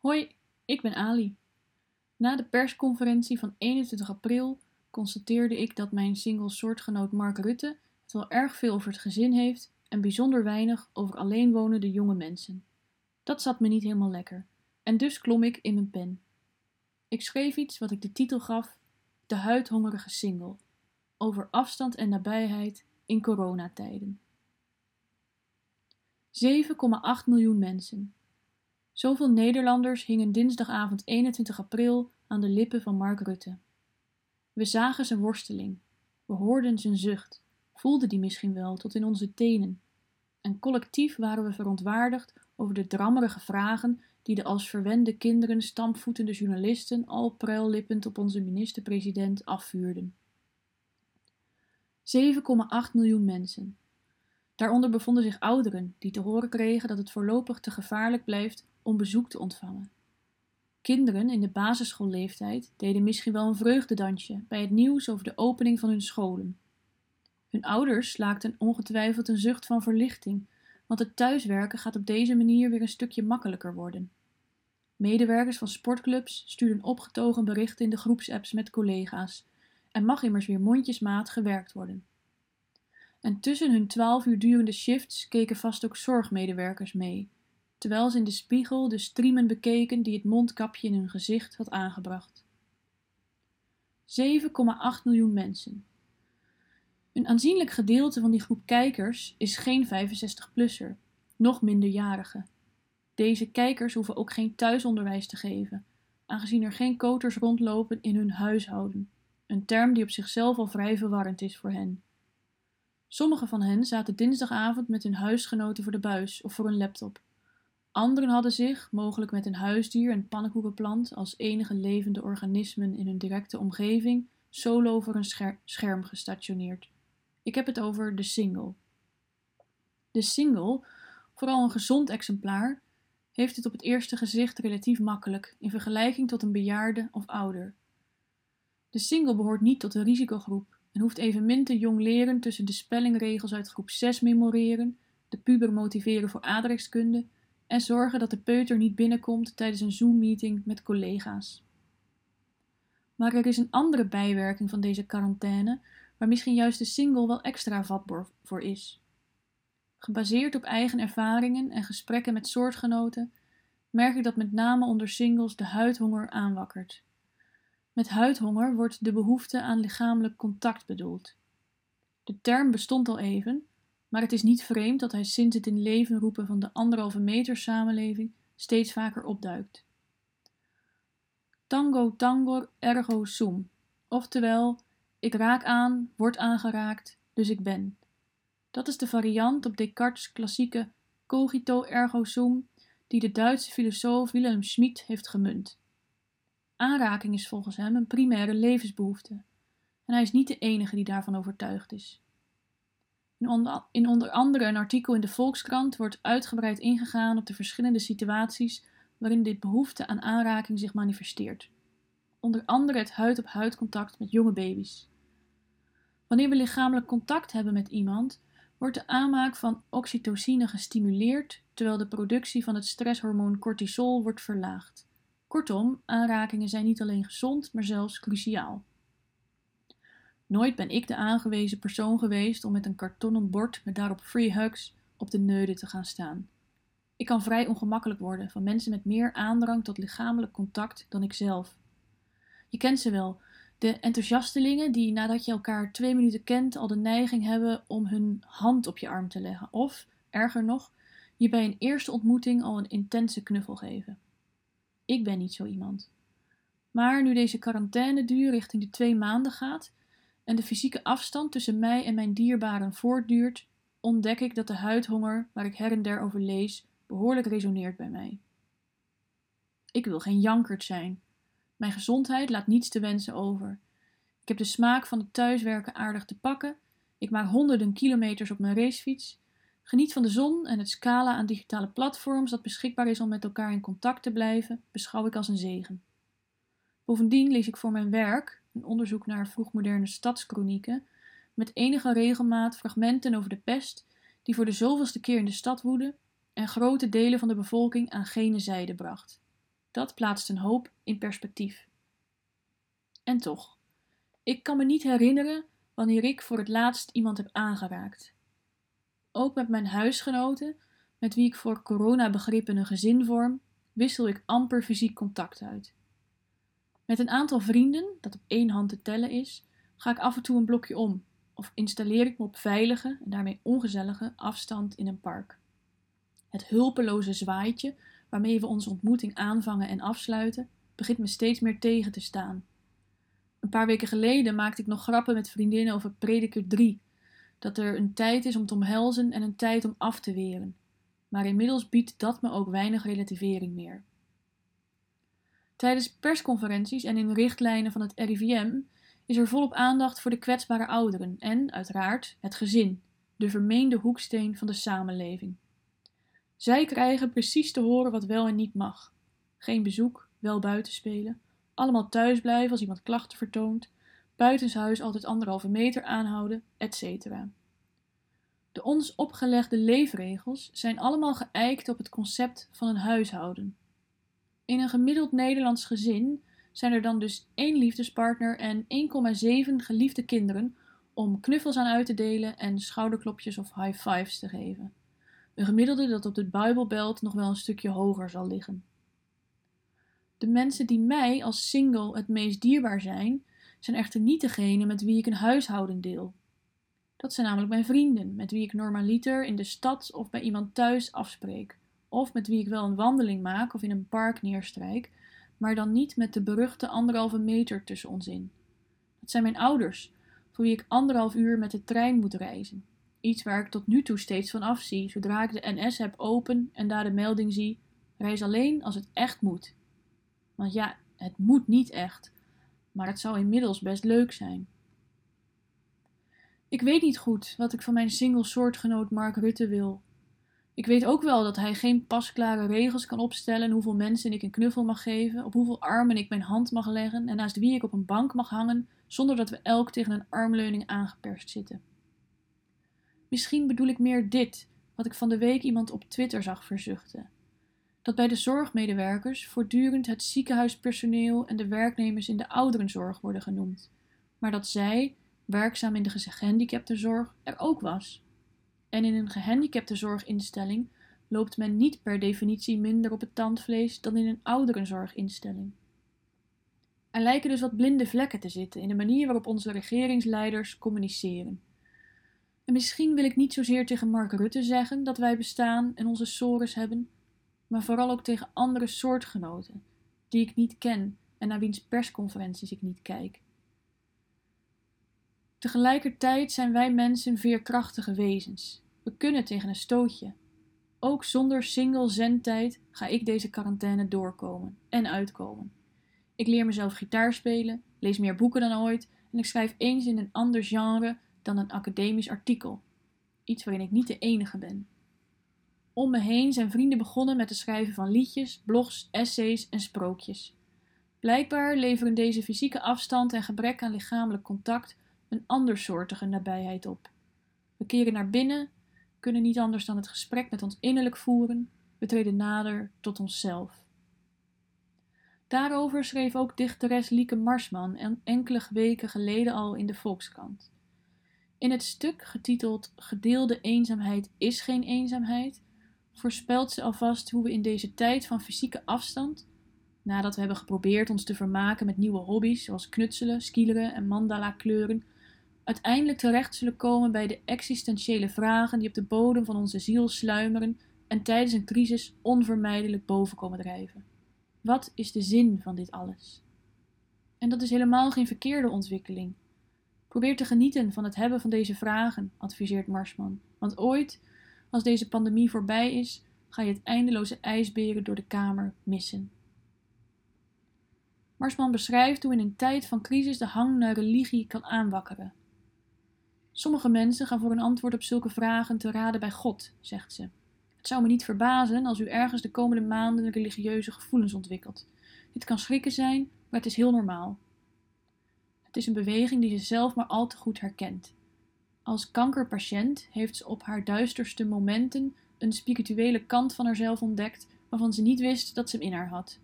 Hoi, ik ben Ali. Na de persconferentie van 21 april constateerde ik dat mijn single-soortgenoot Mark Rutte het wel erg veel over het gezin heeft en bijzonder weinig over alleenwonende jonge mensen. Dat zat me niet helemaal lekker en dus klom ik in mijn pen. Ik schreef iets wat ik de titel gaf: De huidhongerige single. Over afstand en nabijheid in coronatijden. 7,8 miljoen mensen. Zoveel Nederlanders hingen dinsdagavond 21 april aan de lippen van Mark Rutte. We zagen zijn worsteling, we hoorden zijn zucht, voelden die misschien wel tot in onze tenen. En collectief waren we verontwaardigd over de drammerige vragen die de als verwende kinderen stampvoetende journalisten al pruillippend op onze minister-president afvuurden. 7,8 miljoen mensen. Daaronder bevonden zich ouderen die te horen kregen dat het voorlopig te gevaarlijk blijft om bezoek te ontvangen. Kinderen in de basisschoolleeftijd deden misschien wel een vreugdedansje bij het nieuws over de opening van hun scholen. Hun ouders slaakten ongetwijfeld een zucht van verlichting, want het thuiswerken gaat op deze manier weer een stukje makkelijker worden. Medewerkers van sportclubs stuurden opgetogen berichten in de groepsapps met collega's en mag immers weer mondjesmaat gewerkt worden. En tussen hun twaalf uur durende shifts keken vast ook zorgmedewerkers mee, terwijl ze in de spiegel de striemen bekeken die het mondkapje in hun gezicht had aangebracht. 7,8 miljoen mensen. Een aanzienlijk gedeelte van die groep kijkers is geen 65-plusser, nog minderjarige. Deze kijkers hoeven ook geen thuisonderwijs te geven, aangezien er geen koters rondlopen in hun huishouden, een term die op zichzelf al vrij verwarrend is voor hen. Sommige van hen zaten dinsdagavond met hun huisgenoten voor de buis of voor een laptop. Anderen hadden zich, mogelijk met een huisdier en pannenkoekenplant als enige levende organismen in hun directe omgeving, solo voor een scherm gestationeerd. Ik heb het over de single. De single, vooral een gezond exemplaar, heeft het op het eerste gezicht relatief makkelijk in vergelijking tot een bejaarde of ouder. De single behoort niet tot de risicogroep en hoeft evenmin te jong leren tussen de spellingregels uit groep 6 memoreren, de puber motiveren voor aardrijkskunde en zorgen dat de peuter niet binnenkomt tijdens een Zoom-meeting met collega's. Maar er is een andere bijwerking van deze quarantaine, waar misschien juist de single wel extra vatbaar voor is. Gebaseerd op eigen ervaringen en gesprekken met soortgenoten, merk ik dat met name onder singles de huidhonger aanwakkert. Met huidhonger wordt de behoefte aan lichamelijk contact bedoeld. De term bestond al even, maar het is niet vreemd dat hij sinds het in leven roepen van de anderhalve meter samenleving steeds vaker opduikt. Tango tangor ergo sum, oftewel ik raak aan, word aangeraakt, dus ik ben. Dat is de variant op Descartes' klassieke cogito ergo sum die de Duitse filosoof Wilhelm Schmid heeft gemunt. Aanraking is volgens hem een primaire levensbehoefte en hij is niet de enige die daarvan overtuigd is. In onder, in onder andere een artikel in de Volkskrant wordt uitgebreid ingegaan op de verschillende situaties waarin dit behoefte aan aanraking zich manifesteert. Onder andere het huid-op-huid contact met jonge baby's. Wanneer we lichamelijk contact hebben met iemand, wordt de aanmaak van oxytocine gestimuleerd, terwijl de productie van het stresshormoon cortisol wordt verlaagd. Kortom, aanrakingen zijn niet alleen gezond, maar zelfs cruciaal. Nooit ben ik de aangewezen persoon geweest om met een kartonnen bord met daarop free hugs op de neude te gaan staan. Ik kan vrij ongemakkelijk worden van mensen met meer aandrang tot lichamelijk contact dan ik zelf. Je kent ze wel, de enthousiastelingen die nadat je elkaar twee minuten kent al de neiging hebben om hun hand op je arm te leggen, of, erger nog, je bij een eerste ontmoeting al een intense knuffel geven. Ik ben niet zo iemand. Maar nu deze quarantaineduur richting de twee maanden gaat en de fysieke afstand tussen mij en mijn dierbaren voortduurt, ontdek ik dat de huidhonger, waar ik her en der over lees, behoorlijk resoneert bij mij. Ik wil geen jankert zijn. Mijn gezondheid laat niets te wensen over. Ik heb de smaak van het thuiswerken aardig te pakken. Ik maak honderden kilometers op mijn racefiets. Geniet van de zon en het scala aan digitale platforms dat beschikbaar is om met elkaar in contact te blijven, beschouw ik als een zegen. Bovendien lees ik voor mijn werk, een onderzoek naar vroegmoderne stadskronieken, met enige regelmaat fragmenten over de pest die voor de zoveelste keer in de stad woedde en grote delen van de bevolking aan gene zijde bracht. Dat plaatst een hoop in perspectief. En toch, ik kan me niet herinneren wanneer ik voor het laatst iemand heb aangeraakt. Ook met mijn huisgenoten, met wie ik voor coronabegrippen een gezin vorm, wissel ik amper fysiek contact uit. Met een aantal vrienden, dat op één hand te tellen is, ga ik af en toe een blokje om of installeer ik me op veilige en daarmee ongezellige afstand in een park. Het hulpeloze zwaaitje waarmee we onze ontmoeting aanvangen en afsluiten, begint me steeds meer tegen te staan. Een paar weken geleden maakte ik nog grappen met vriendinnen over Prediker 3, dat er een tijd is om te omhelzen en een tijd om af te weren. Maar inmiddels biedt dat me ook weinig relativering meer. Tijdens persconferenties en in richtlijnen van het RIVM is er volop aandacht voor de kwetsbare ouderen en, uiteraard, het gezin, de vermeende hoeksteen van de samenleving. Zij krijgen precies te horen wat wel en niet mag. Geen bezoek, wel buiten spelen, allemaal thuis blijven als iemand klachten vertoont, buitenshuis altijd anderhalve meter aanhouden, etc. De ons opgelegde leefregels zijn allemaal geëikt op het concept van een huishouden. In een gemiddeld Nederlands gezin zijn er dan dus één liefdespartner en 1,7 geliefde kinderen om knuffels aan uit te delen en schouderklopjes of high fives te geven. Een gemiddelde dat op de Bijbelbelt nog wel een stukje hoger zal liggen. De mensen die mij als single het meest dierbaar zijn, zijn echter niet degene met wie ik een huishouden deel. Dat zijn namelijk mijn vrienden, met wie ik normaliter in de stad of bij iemand thuis afspreek, of met wie ik wel een wandeling maak of in een park neerstrijk, maar dan niet met de beruchte anderhalve meter tussen ons in. Dat zijn mijn ouders, voor wie ik anderhalf uur met de trein moet reizen. Iets waar ik tot nu toe steeds van afzie, zodra ik de NS heb open en daar de melding zie: reis alleen als het echt moet. Want ja, het moet niet echt, maar het zou inmiddels best leuk zijn. Ik weet niet goed wat ik van mijn single soortgenoot Mark Rutte wil. Ik weet ook wel dat hij geen pasklare regels kan opstellen hoeveel mensen ik een knuffel mag geven, op hoeveel armen ik mijn hand mag leggen en naast wie ik op een bank mag hangen, zonder dat we elk tegen een armleuning aangeperst zitten. Misschien bedoel ik meer dit, wat ik van de week iemand op Twitter zag verzuchten. Dat bij de zorgmedewerkers voortdurend het ziekenhuispersoneel en de werknemers in de ouderenzorg worden genoemd, maar dat zij, werkzaam in de gehandicaptenzorg, er ook was. En in een gehandicaptenzorginstelling loopt men niet per definitie minder op het tandvlees dan in een ouderenzorginstelling. Er lijken dus wat blinde vlekken te zitten in de manier waarop onze regeringsleiders communiceren. En misschien wil ik niet zozeer tegen Mark Rutte zeggen dat wij bestaan en onze sores hebben, maar vooral ook tegen andere soortgenoten, die ik niet ken en naar wiens persconferenties ik niet kijk. Tegelijkertijd zijn wij mensen veerkrachtige wezens. We kunnen tegen een stootje. Ook zonder single zendtijd ga ik deze quarantaine doorkomen en uitkomen. Ik leer mezelf gitaar spelen, lees meer boeken dan ooit en ik schrijf eens in een ander genre dan een academisch artikel. Iets waarin ik niet de enige ben. Om me heen zijn vrienden begonnen met het schrijven van liedjes, blogs, essays en sprookjes. Blijkbaar leveren deze fysieke afstand en gebrek aan lichamelijk contact een andersoortige nabijheid op. We keren naar binnen, kunnen niet anders dan het gesprek met ons innerlijk voeren, we treden nader tot onszelf. Daarover schreef ook dichteres Lieke Marsman enkele weken geleden al in de Volkskrant. In het stuk getiteld Gedeelde eenzaamheid is geen eenzaamheid, voorspelt ze alvast hoe we in deze tijd van fysieke afstand, nadat we hebben geprobeerd ons te vermaken met nieuwe hobby's zoals knutselen, skileren en mandala kleuren, uiteindelijk terecht zullen komen bij de existentiële vragen die op de bodem van onze ziel sluimeren en tijdens een crisis onvermijdelijk boven komen drijven. Wat is de zin van dit alles? En dat is helemaal geen verkeerde ontwikkeling. Probeer te genieten van het hebben van deze vragen, adviseert Marsman. Want ooit, als deze pandemie voorbij is, ga je het eindeloze ijsberen door de kamer missen. Marsman beschrijft hoe in een tijd van crisis de hang naar religie kan aanwakkeren. Sommige mensen gaan voor een antwoord op zulke vragen te raden bij God, zegt ze. Het zou me niet verbazen als u ergens de komende maanden religieuze gevoelens ontwikkelt. Dit kan schrikken zijn, maar het is heel normaal. Het is een beweging die ze zelf maar al te goed herkent. Als kankerpatiënt heeft ze op haar duisterste momenten een spirituele kant van haarzelf ontdekt waarvan ze niet wist dat ze hem in haar had.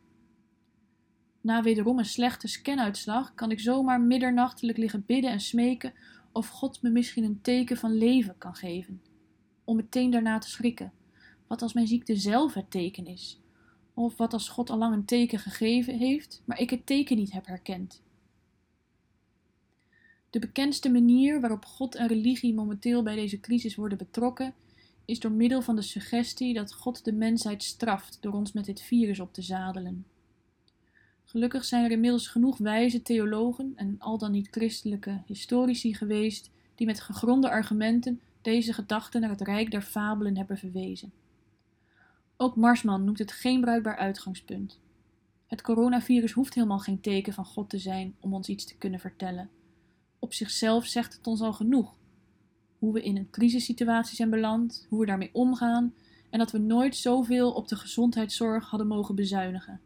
Na wederom een slechte scanuitslag kan ik zomaar middernachtelijk liggen bidden en smeken of God me misschien een teken van leven kan geven. Om meteen daarna te schrikken. Wat als mijn ziekte zelf het teken is? Of wat als God al lang een teken gegeven heeft, maar ik het teken niet heb herkend? De bekendste manier waarop God en religie momenteel bij deze crisis worden betrokken, is door middel van de suggestie dat God de mensheid straft door ons met dit virus op te zadelen. Gelukkig zijn er inmiddels genoeg wijze theologen en al dan niet christelijke historici geweest die met gegronde argumenten deze gedachte naar het rijk der fabelen hebben verwezen. Ook Marsman noemt het geen bruikbaar uitgangspunt. Het coronavirus hoeft helemaal geen teken van God te zijn om ons iets te kunnen vertellen. Op zichzelf zegt het ons al genoeg. Hoe we in een crisissituatie zijn beland, hoe we daarmee omgaan en dat we nooit zoveel op de gezondheidszorg hadden mogen bezuinigen.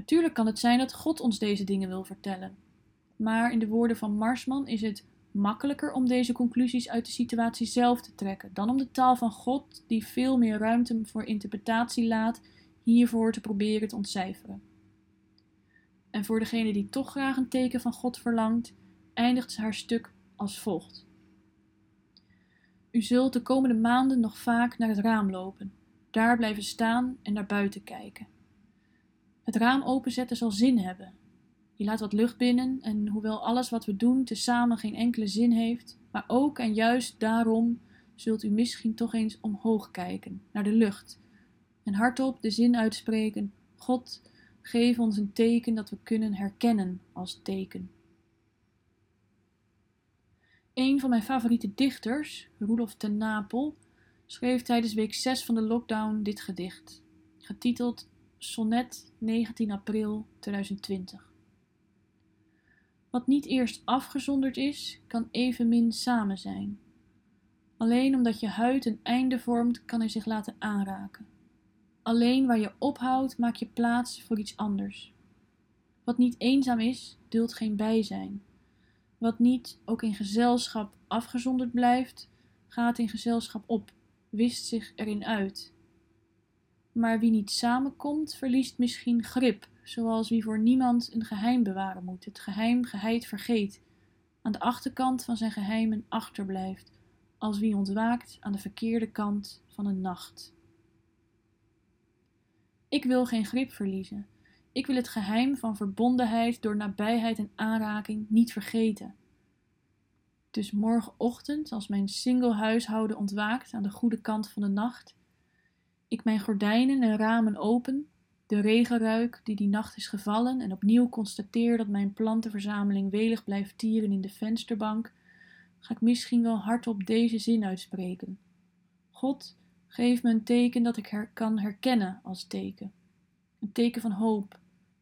Natuurlijk kan het zijn dat God ons deze dingen wil vertellen. Maar in de woorden van Marsman is het makkelijker om deze conclusies uit de situatie zelf te trekken dan om de taal van God, die veel meer ruimte voor interpretatie laat, hiervoor te proberen te ontcijferen. En voor degene die toch graag een teken van God verlangt, eindigt haar stuk als volgt. U zult de komende maanden nog vaak naar het raam lopen, daar blijven staan en naar buiten kijken. Het raam openzetten zal zin hebben. Je laat wat lucht binnen en hoewel alles wat we doen tezamen geen enkele zin heeft, maar ook en juist daarom zult u misschien toch eens omhoog kijken, naar de lucht, en hardop de zin uitspreken: God, geef ons een teken dat we kunnen herkennen als teken. Een van mijn favoriete dichters, Rudolf ten Napel, schreef tijdens week 6 van de lockdown dit gedicht, getiteld Sonnet 19 april 2020. Wat niet eerst afgezonderd is, kan evenmin samen zijn. Alleen omdat je huid een einde vormt, kan hij zich laten aanraken. Alleen waar je ophoudt, maak je plaats voor iets anders. Wat niet eenzaam is, duldt geen bijzijn. Wat niet, ook in gezelschap, afgezonderd blijft, gaat in gezelschap op, wist zich erin uit. Maar wie niet samenkomt, verliest misschien grip, zoals wie voor niemand een geheim bewaren moet, het geheim geheid vergeet, aan de achterkant van zijn geheimen achterblijft, als wie ontwaakt aan de verkeerde kant van een nacht. Ik wil geen grip verliezen. Ik wil het geheim van verbondenheid door nabijheid en aanraking niet vergeten. Dus morgenochtend, als mijn single huishouden ontwaakt aan de goede kant van de nacht, ik mijn gordijnen en ramen open, de regenruik die die nacht is gevallen en opnieuw constateer dat mijn plantenverzameling welig blijft tieren in de vensterbank, ga ik misschien wel hardop deze zin uitspreken. God, geef me een teken dat ik her kan herkennen als teken. Een teken van hoop,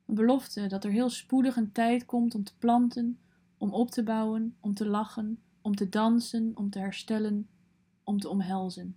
een belofte dat er heel spoedig een tijd komt om te planten, om op te bouwen, om te lachen, om te dansen, om te herstellen, om te omhelzen.